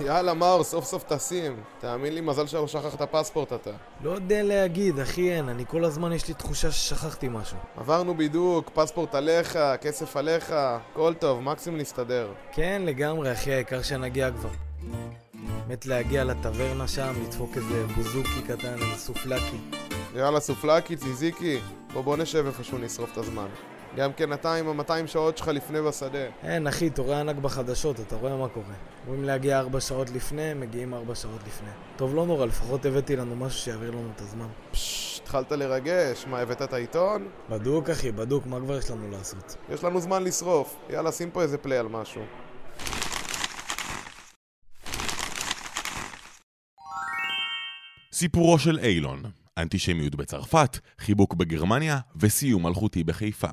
יאללה, מאור, סוף סוף טסים. תאמין לי, מזל שלא שכחת פספורט אתה. לא יודע להגיד, אחי אין, אני כל הזמן יש לי תחושה ששכחתי משהו. עברנו בידוק, פספורט עליך, כסף עליך, הכל טוב, מקסימום נסתדר. כן, לגמרי, אחי, העיקר שנגיע כבר. מת להגיע לטברנה שם, לדפוק איזה בוזוקי קטן, איזה סופלקי. יאללה, סופלקי, ציזיקי, בוא בוא נשב איפשהו נשרוף את הזמן. גם כן אתה עם ה-200 שעות שלך לפני בשדה. אין, אחי, אתה רואה ענק בחדשות, אתה רואה מה קורה. אומרים להגיע ארבע שעות לפני, מגיעים ארבע שעות לפני. טוב, לא נורא, לפחות הבאתי לנו משהו שיעביר לנו את הזמן. פששש, התחלת לרגש, מה, הבאת את העיתון? בדוק, אחי, בדוק, מה כבר יש לנו לעשות? יש לנו זמן לשרוף. יאללה, שים פה איזה פליי על משהו. סיפורו של אילון, אנטישמיות בצרפת, חיבוק בגרמניה וסיום מלכותי בחיפה.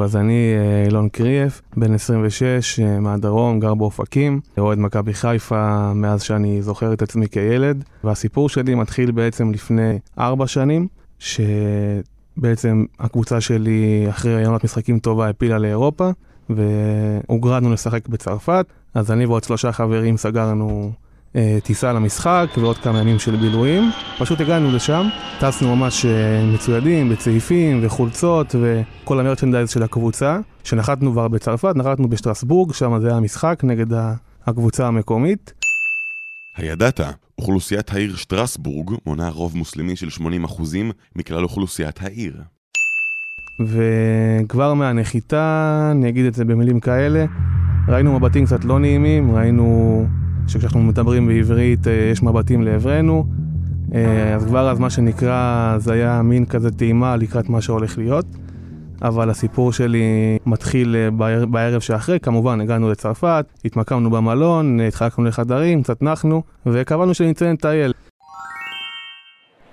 אז אני אה, אילון קריאף, בן 26, אה, מהדרום, גר באופקים, אוהד מכבי חיפה מאז שאני זוכר את עצמי כילד, והסיפור שלי מתחיל בעצם לפני ארבע שנים, שבעצם הקבוצה שלי אחרי עונת משחקים טובה הפילה לאירופה, והוגרדנו לשחק בצרפת, אז אני ועוד שלושה חברים סגרנו אה, טיסה למשחק ועוד כמה ימים של בילויים. פשוט הגענו לשם, טסנו ממש אה, מצוידים בצעיפים וחולצות וכל המרצ'נדייז של הקבוצה. שנחתנו כבר בצרפת, נחתנו בשטרסבורג, שם זה היה משחק נגד הקבוצה המקומית. הידעת, אוכלוסיית העיר שטרסבורג מונה רוב מוסלמי של 80% מכלל אוכלוסיית העיר. וכבר מהנחיתה, אני אגיד את זה במילים כאלה, ראינו מבטים קצת לא נעימים, ראינו שכשאנחנו מדברים בעברית אה, יש מבטים לעברנו, אה, אז כבר אז מה שנקרא, זה היה מין כזה טעימה לקראת מה שהולך להיות. אבל הסיפור שלי מתחיל אה, בערב, בערב שאחרי, כמובן הגענו לצרפת, התמקמנו במלון, התחלקנו לחדרים, קצת נחנו, וקבענו שנצא לטייל.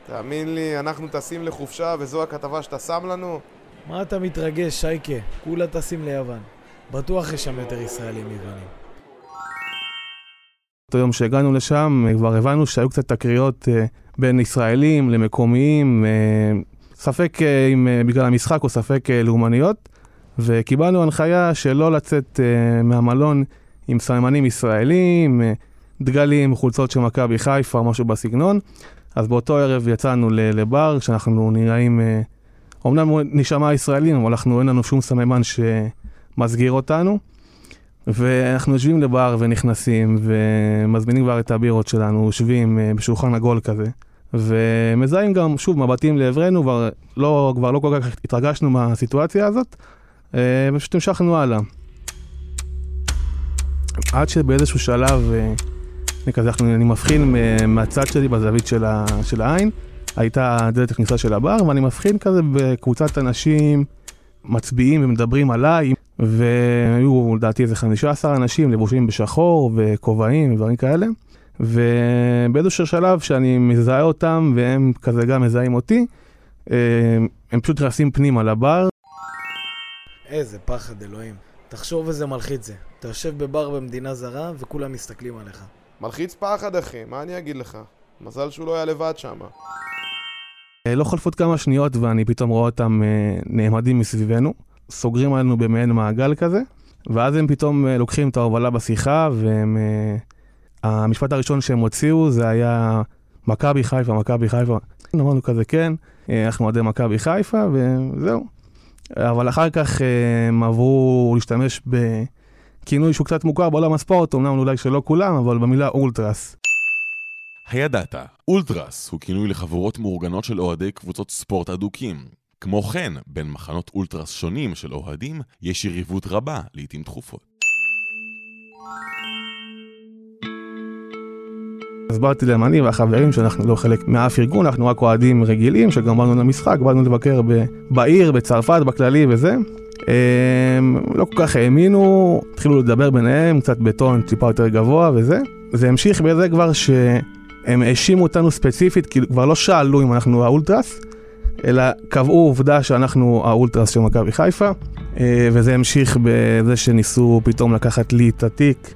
תאמין לי, אנחנו טסים לחופשה וזו הכתבה שאתה שם לנו? מה אתה מתרגש, שייקה? כולה טסים ליוון. בטוח יש שם יותר ישראלים יוונים. אותו יום שהגענו לשם, אה, כבר הבנו שהיו קצת תקריות אה, בין ישראלים למקומיים, אה, ספק אם בגלל המשחק או ספק לאומניות, וקיבלנו הנחיה שלא לצאת מהמלון עם סממנים ישראלים, דגלים, חולצות של מכבי חיפה, משהו בסגנון. אז באותו ערב יצאנו לבר, שאנחנו נראים, אומנם נשמע ישראלים, אבל אנחנו אין לנו שום סממן שמסגיר אותנו. ואנחנו יושבים לבר ונכנסים ומזמינים כבר את הבירות שלנו, יושבים אה, בשולחן עגול כזה. ומזהים גם, שוב, מבטים לעברנו, כבר לא, כבר לא כל כך התרגשנו מהסיטואציה הזאת, אה, ופשוט המשכנו הלאה. עד שבאיזשהו שלב, אה, אני כזה, אני מבחין מהצד שלי בזווית של, ה, של העין, הייתה דלת הכניסה של הבר, ואני מבחין כזה בקבוצת אנשים מצביעים ומדברים עליי, והיו לדעתי איזה 15 אנשים לבושים בשחור וכובעים ודברים כאלה. ובאיזשהו שלב שאני מזהה אותם והם כזה גם מזהים אותי, אה, הם פשוט נכנסים פנימה לבר, איזה פחד, אלוהים. תחשוב איזה מלחיץ זה. אתה יושב בבר במדינה זרה וכולם מסתכלים עליך. מלחיץ פחד, אחי, מה אני אגיד לך? מזל שהוא לא היה לבד שמה. אה, לא חולפות כמה שניות ואני פתאום רואה אותם אה, נעמדים מסביבנו, סוגרים עלינו במעין מעגל כזה, ואז הם פתאום אה, לוקחים את ההובלה בשיחה, והם... אה, המשפט הראשון שהם הוציאו זה היה מכבי חיפה, מכבי חיפה. אמרנו כזה כן, אה, אנחנו אוהדי מכבי חיפה, וזהו. אבל אחר כך הם עברו להשתמש בכינוי שהוא קצת מוכר בעולם הספורט, אמנם אולי שלא כולם, אבל במילה אולטרס. הידעת, אולטרס הוא כינוי לחבורות מאורגנות של אוהדי קבוצות ספורט אדוקים. כמו כן, בין מחנות אולטרס שונים של אוהדים, יש יריבות רבה, לעיתים תכופות. הסברתי להם אני והחברים שאנחנו לא חלק מאף ארגון, אנחנו רק אוהדים רגילים שגם באנו למשחק, באנו לבקר ב- בעיר, בצרפת, בכללי וזה. הם לא כל כך האמינו, התחילו לדבר ביניהם, קצת בטון טיפה יותר גבוה וזה. זה המשיך בזה כבר שהם האשימו אותנו ספציפית, כאילו כבר לא שאלו אם אנחנו האולטרס, אלא קבעו עובדה שאנחנו האולטרס של מכבי חיפה, אה, וזה המשיך בזה שניסו פתאום לקחת לי את התיק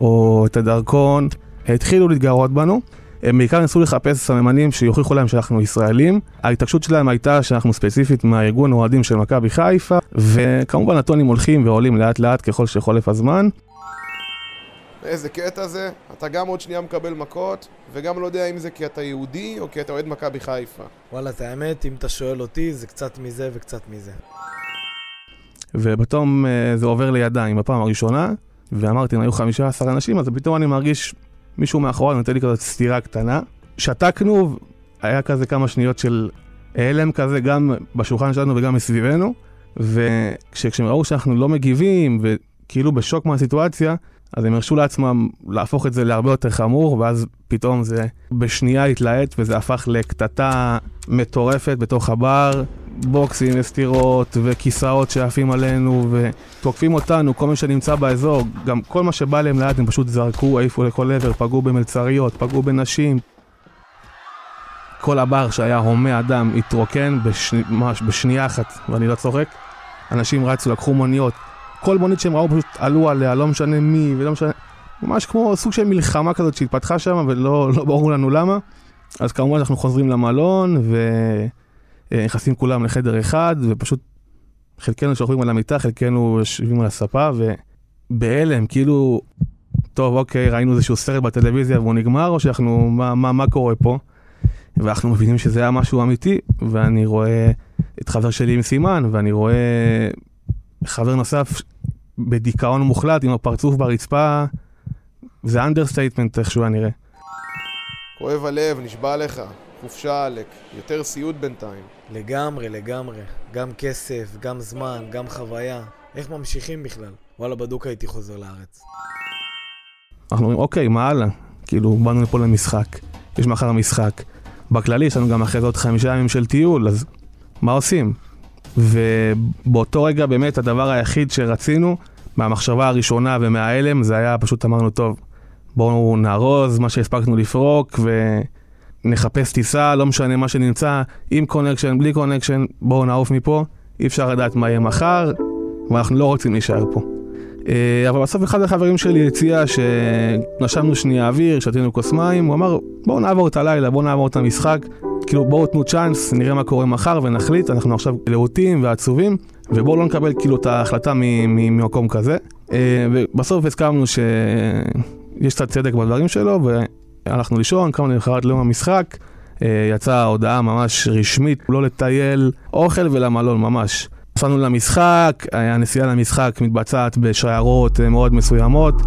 או את הדרכון. התחילו להתגרות בנו. הם בעיקר ניסו לחפש סממנים שיוכיחו להם שאנחנו ישראלים. ההתעקשות שלהם הייתה שאנחנו ספציפית מהארגון אוהדים של מכבי חיפה, וכמובן הטונים הולכים ועולים לאט לאט ככל שחולף הזמן. איזה קטע זה, אתה גם עוד שנייה מקבל מכות, וגם לא יודע אם זה כי אתה יהודי או כי אתה אוהד מכבי חיפה. וואלה, את האמת, אם אתה שואל אותי, זה קצת מזה וקצת מזה. ובתום אה, זה עובר לידיים בפעם הראשונה, ואמרתי, אם היו 15 אנשים, אז פתאום אני מרגיש מישהו מאחורי נותן לי כזאת סטירה קטנה. שתקנו, היה כזה כמה שניות של הלם כזה, גם בשולחן שלנו וגם מסביבנו, וכשהם ראו שאנחנו לא מגיבים, וכאילו בשוק מהסיטואציה, אז הם הרשו לעצמם להפוך את זה להרבה יותר חמור, ואז פתאום זה בשנייה התלהט, וזה הפך לקטטה מטורפת בתוך הבר, בוקסים וסטירות וכיסאות שעפים עלינו ותוקפים אותנו, כל מי שנמצא באזור, גם כל מה שבא להם ליד הם פשוט זרקו, העיפו לכל עבר, פגעו במלצריות, פגעו בנשים. כל הבר שהיה הומה אדם התרוקן בש... ממש בשנייה אחת, ואני לא צוחק. אנשים רצו, לקחו מוניות, כל מונית שהם ראו פשוט עלו עליה, לא משנה מי ולא משנה, ממש כמו סוג של מלחמה כזאת שהתפתחה שם ולא לא ברור לנו למה. אז כמובן אנחנו חוזרים למלון ונכנסים כולם לחדר אחד ופשוט חלקנו שוכבים על המיטה, חלקנו יושבים על הספה ובהלם, כאילו, טוב אוקיי, ראינו איזשהו סרט בטלוויזיה והוא נגמר או שאנחנו, מה, מה, מה קורה פה? ואנחנו מבינים שזה היה משהו אמיתי ואני רואה את חבר שלי עם סימן ואני רואה חבר נוסף בדיכאון מוחלט עם הפרצוף ברצפה, זה understatement איך שהוא היה נראה. כואב הלב, נשבע לך. חופשה עלק, יותר סיוט בינתיים. לגמרי, לגמרי. גם כסף, גם זמן, גם חוויה. איך ממשיכים בכלל? וואלה, בדוק הייתי חוזר לארץ. אנחנו אומרים, אוקיי, מה הלאה? כאילו, באנו לפה למשחק, יש מחר משחק. בכללי יש לנו גם אחרי זה עוד חמישה ימים של טיול, אז מה עושים? ובאותו רגע באמת הדבר היחיד שרצינו, מהמחשבה הראשונה ומההלם, זה היה פשוט אמרנו, טוב, בואו נארוז מה שהספקנו לפרוק ונחפש טיסה, לא משנה מה שנמצא, עם connection, בלי connection, בואו נעוף מפה, אי אפשר לדעת מה יהיה מחר, ואנחנו לא רוצים להישאר פה. אה, אבל בסוף אחד החברים שלי הציע שנשמנו שנייה אוויר, שתינו כוס מים, הוא אמר בואו נעבור את הלילה, בואו נעבור את המשחק, כאילו בואו תנו צ'אנס, נראה מה קורה מחר ונחליט, אנחנו עכשיו להוטים ועצובים, ובואו לא נקבל כאילו את ההחלטה ממקום כזה. אה, ובסוף הסכמנו שיש קצת צדק בדברים שלו, והלכנו לישון, קמנו למחרת ליום המשחק, אה, יצאה הודעה ממש רשמית, לא לטייל, אוכל ולמלון ממש. נסענו למשחק, הנסיעה למשחק מתבצעת בשיירות אה, מאוד מסוימות,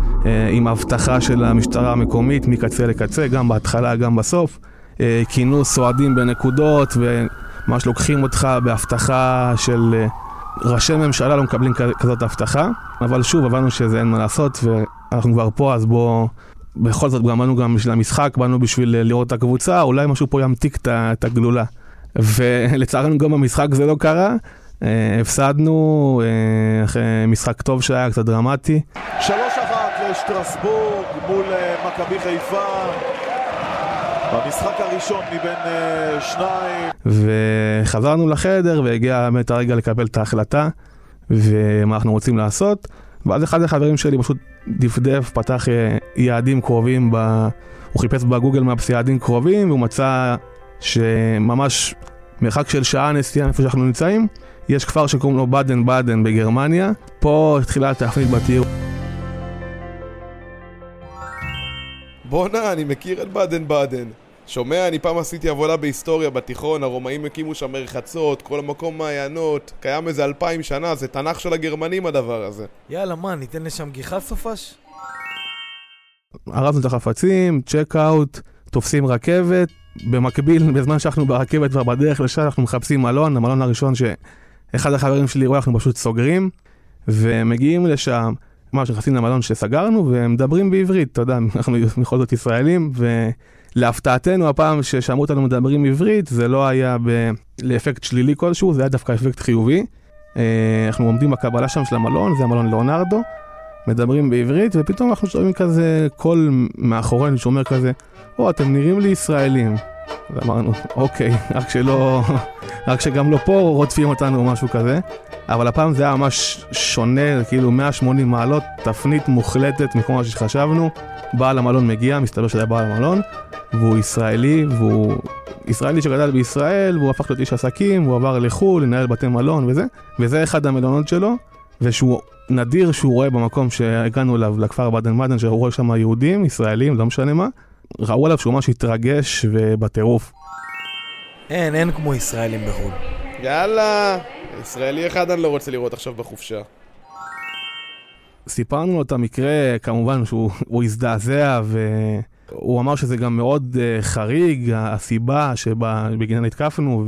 עם אבטחה של המשטרה המקומית מקצה לקצה, גם בהתחלה, גם בסוף. אה, כינוס אוהדים בנקודות, וממש לוקחים אותך בהבטחה של אה, ראשי ממשלה לא מקבלים כזאת הבטחה. אבל שוב, הבנו שזה אין מה לעשות, ואנחנו כבר פה, אז בואו... בכל זאת, גם באנו גם בשביל המשחק, באנו בשביל אה, לראות את הקבוצה, אולי משהו פה ימתיק את הגלולה. ולצערנו גם במשחק זה לא קרה. הפסדנו אחרי משחק טוב שהיה קצת דרמטי. שלוש אחת לשטרסבורג מול מכבי חיפה. במשחק הראשון מבין uh, שניים. וחזרנו לחדר והגיע באמת הרגע לקבל את ההחלטה ומה אנחנו רוצים לעשות. ואז אחד החברים שלי פשוט דפדף, פתח uh, יעדים קרובים, ב... הוא חיפש בגוגל מפס יעדים קרובים והוא מצא שממש מרחק של שעה נסיעה איפה שאנחנו נמצאים, יש כפר שקוראים לו באדן באדן בגרמניה. פה התחילה התפנית בתיאור. בואנה, אני מכיר את באדן באדן. שומע, אני פעם עשיתי עבודה בהיסטוריה בתיכון, הרומאים הקימו שם מרחצות, כל המקום מעיינות, קיים איזה אלפיים שנה, זה תנ"ך של הגרמנים הדבר הזה. יאללה, מה, ניתן לשם גיחה סופש? ארזנו את החפצים, צ'ק אאוט, תופסים רכבת, במקביל, בזמן שאנחנו ברכבת כבר בדרך לשם, אנחנו מחפשים מלון, המלון הראשון שאחד החברים שלי רואה, אנחנו פשוט סוגרים, ומגיעים לשם. ממש נכנסים למלון שסגרנו ומדברים בעברית, אתה יודע, אנחנו בכל זאת ישראלים, ולהפתעתנו הפעם ששמעו אותנו מדברים עברית, זה לא היה ב... לאפקט שלילי כלשהו, זה היה דווקא אפקט חיובי. אה, אנחנו עומדים בקבלה שם של המלון, זה המלון לאונרדו, מדברים בעברית, ופתאום אנחנו שומעים כזה קול מאחורינו שאומר כזה, או, אתם נראים לי ישראלים. אז אמרנו, אוקיי, רק שלא, רק שגם לא פה רודפים אותנו או משהו כזה. אבל הפעם זה היה ממש שונה, כאילו 180 מעלות, תפנית מוחלטת מכל מה שחשבנו. בעל המלון מגיע, מסתבר שזה היה בעל המלון, והוא ישראלי, והוא ישראלי שגדל בישראל, והוא הפך להיות איש עסקים, הוא עבר לחו"ל, לנהל בתי מלון וזה, וזה אחד המלונות שלו, ושהוא נדיר שהוא רואה במקום שהגענו אליו, לכפר באדן מאדן, שהוא רואה שם יהודים, ישראלים, לא משנה מה, ראו עליו שהוא ממש התרגש ובטירוף. אין, אין כמו ישראלים בחו"ל. יאללה, ישראלי אחד אני לא רוצה לראות עכשיו בחופשה. סיפרנו לו את המקרה, כמובן שהוא הוא הזדעזע והוא אמר שזה גם מאוד uh, חריג, הסיבה שבגינה נתקפנו,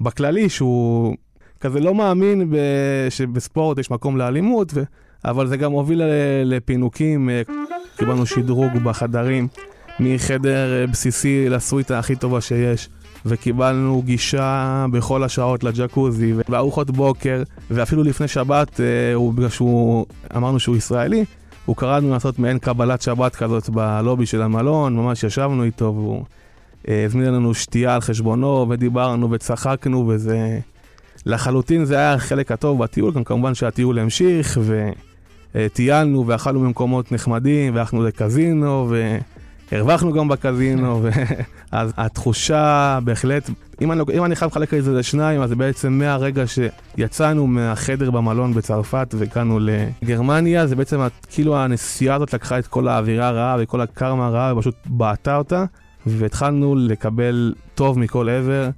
ובכללי שהוא כזה לא מאמין ב, שבספורט יש מקום לאלימות, ו, אבל זה גם הוביל לפינוקים, uh, קיבלנו שדרוג בחדרים, מחדר uh, בסיסי לסוויטה הכי טובה שיש. וקיבלנו גישה בכל השעות לג'קוזי וארוחות בוקר, ואפילו לפני שבת, אה, הוא, בגלל שהוא, אמרנו שהוא ישראלי, הוא קרא לנו לעשות מעין קבלת שבת כזאת בלובי של המלון, ממש ישבנו איתו והוא אה, הזמין לנו שתייה על חשבונו ודיברנו וצחקנו וזה... לחלוטין זה היה החלק הטוב בטיול, גם כמובן שהטיול המשיך וטיילנו ואכלנו במקומות נחמדים והלכנו לקזינו ו... הרווחנו גם בקזינו, אז התחושה בהחלט, אם אני, אם אני חייב לחלק את זה לשניים, אז זה בעצם מהרגע שיצאנו מהחדר במלון בצרפת והגענו לגרמניה, זה בעצם כאילו הנסיעה הזאת לקחה את כל האווירה הרעה וכל הקרמה הרעה ופשוט בעטה אותה, והתחלנו לקבל טוב מכל עבר.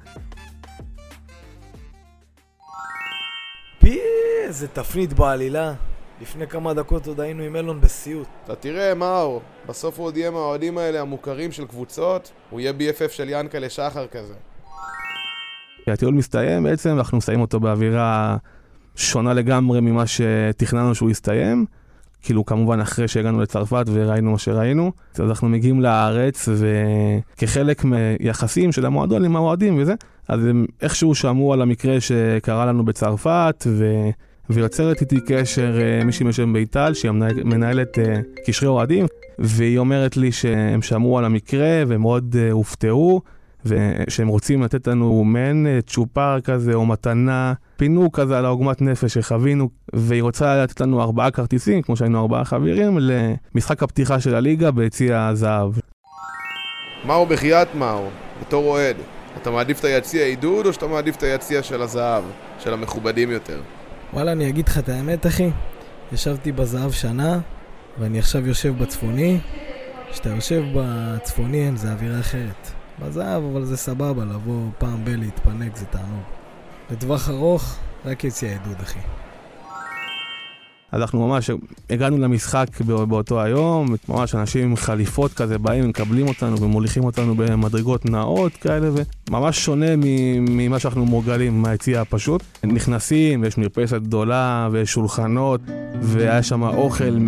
פי, איזה תפנית בעלילה. לפני כמה דקות עוד היינו עם אילון בסיוט. אתה תראה, מאור, בסוף הוא עוד יהיה מהאוהדים האלה המוכרים של קבוצות, הוא יהיה BFF של ינקלה שחר כזה. הטיול מסתיים, בעצם אנחנו מסיים אותו באווירה שונה לגמרי ממה שתכננו שהוא יסתיים. כאילו כמובן אחרי שהגענו לצרפת וראינו מה שראינו, אז אנחנו מגיעים לארץ וכחלק מיחסים של המועדון עם האוהדים וזה, אז הם איכשהו שמעו על המקרה שקרה לנו בצרפת ו... ויוצרת איתי קשר אה, מישהי משם ביטל, שהיא מנהלת אה, קשרי אוהדים, והיא אומרת לי שהם שמעו על המקרה והם מאוד אה, הופתעו, ושהם רוצים לתת לנו מעין צ'ופר כזה או מתנה, פינוק כזה על העוגמת נפש שחווינו, והיא רוצה לתת לנו ארבעה כרטיסים, כמו שהיינו ארבעה חברים, למשחק הפתיחה של הליגה ביציע הזהב. מאור בחייאת מאור, בתור אוהד, אתה מעדיף את היציע עידוד או שאתה מעדיף את היציע של הזהב, של המכובדים יותר? וואלה, אני אגיד לך את האמת, אחי. ישבתי בזהב שנה, ואני עכשיו יושב בצפוני. כשאתה יושב בצפוני אין זה אווירה אחרת. בזהב, אבל זה סבבה, לבוא פעם ב- להתפנק זה תענוג. לטווח ארוך, רק יציע עדוד, אחי. אז אנחנו ממש הגענו למשחק באותו היום, ממש אנשים עם חליפות כזה באים, מקבלים אותנו ומוליכים אותנו במדרגות נאות כאלה, וממש שונה ממה שאנחנו מורגלים מהיציע הפשוט. נכנסים, ויש מרפסת גדולה, ויש שולחנות, והיה שם אוכל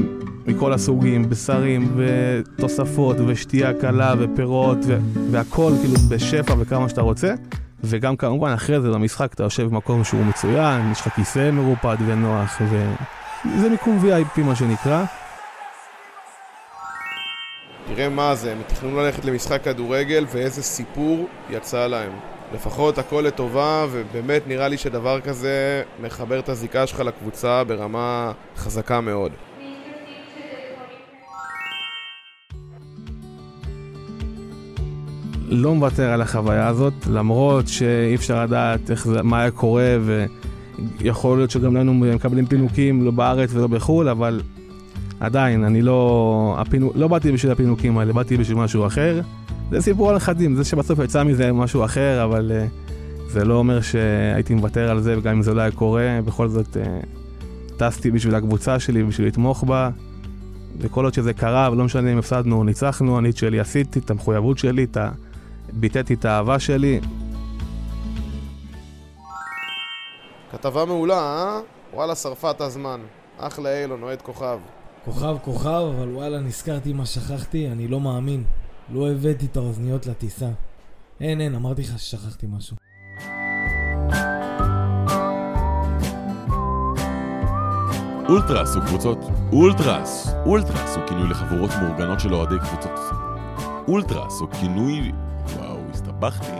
מכל הסוגים, בשרים ותוספות, ושתייה קלה ופירות, והכל כאילו בשפע וכמה שאתה רוצה. וגם כמובן אחרי זה במשחק אתה יושב במקום שהוא מצוין, יש לך כיסא מרופד ונוח, ו... זה מיקום VIP מה שנקרא. תראה מה זה, הם תכננו ללכת למשחק כדורגל ואיזה סיפור יצא להם. לפחות הכל לטובה, ובאמת נראה לי שדבר כזה מחבר את הזיקה שלך לקבוצה ברמה חזקה מאוד. לא מוותר על החוויה הזאת, למרות שאי אפשר לדעת איך זה, מה היה קורה ו... יכול להיות שגם לנו מקבלים פינוקים לא בארץ ולא בחו"ל, אבל עדיין, אני לא... הפינו, לא באתי בשביל הפינוקים האלה, באתי בשביל משהו אחר. זה סיפור על נכדים, זה שבסוף יצא מזה משהו אחר, אבל uh, זה לא אומר שהייתי מוותר על זה, וגם אם זה לא היה קורה, בכל זאת uh, טסתי בשביל הקבוצה שלי, בשביל לתמוך בה. וכל עוד שזה קרה, ולא משנה אם הפסדנו או ניצחנו, אני את שלי עשיתי, את המחויבות שלי, את ה... ביטאתי את האהבה שלי, כתבה מעולה, אה? וואלה, שרפה את הזמן. אחלה אילון, אוהד כוכב. כוכב כוכב, אבל וואלה, נזכרתי מה שכחתי, אני לא מאמין. לא הבאתי את האוזניות לטיסה. אין, אין, אמרתי לך ששכחתי משהו. אולטרס הוא קבוצות אולטרס. אולטרס הוא כינוי לחבורות מאורגנות של אוהדי קבוצות. אולטרס הוא כינוי... וואו. הסתבכתי,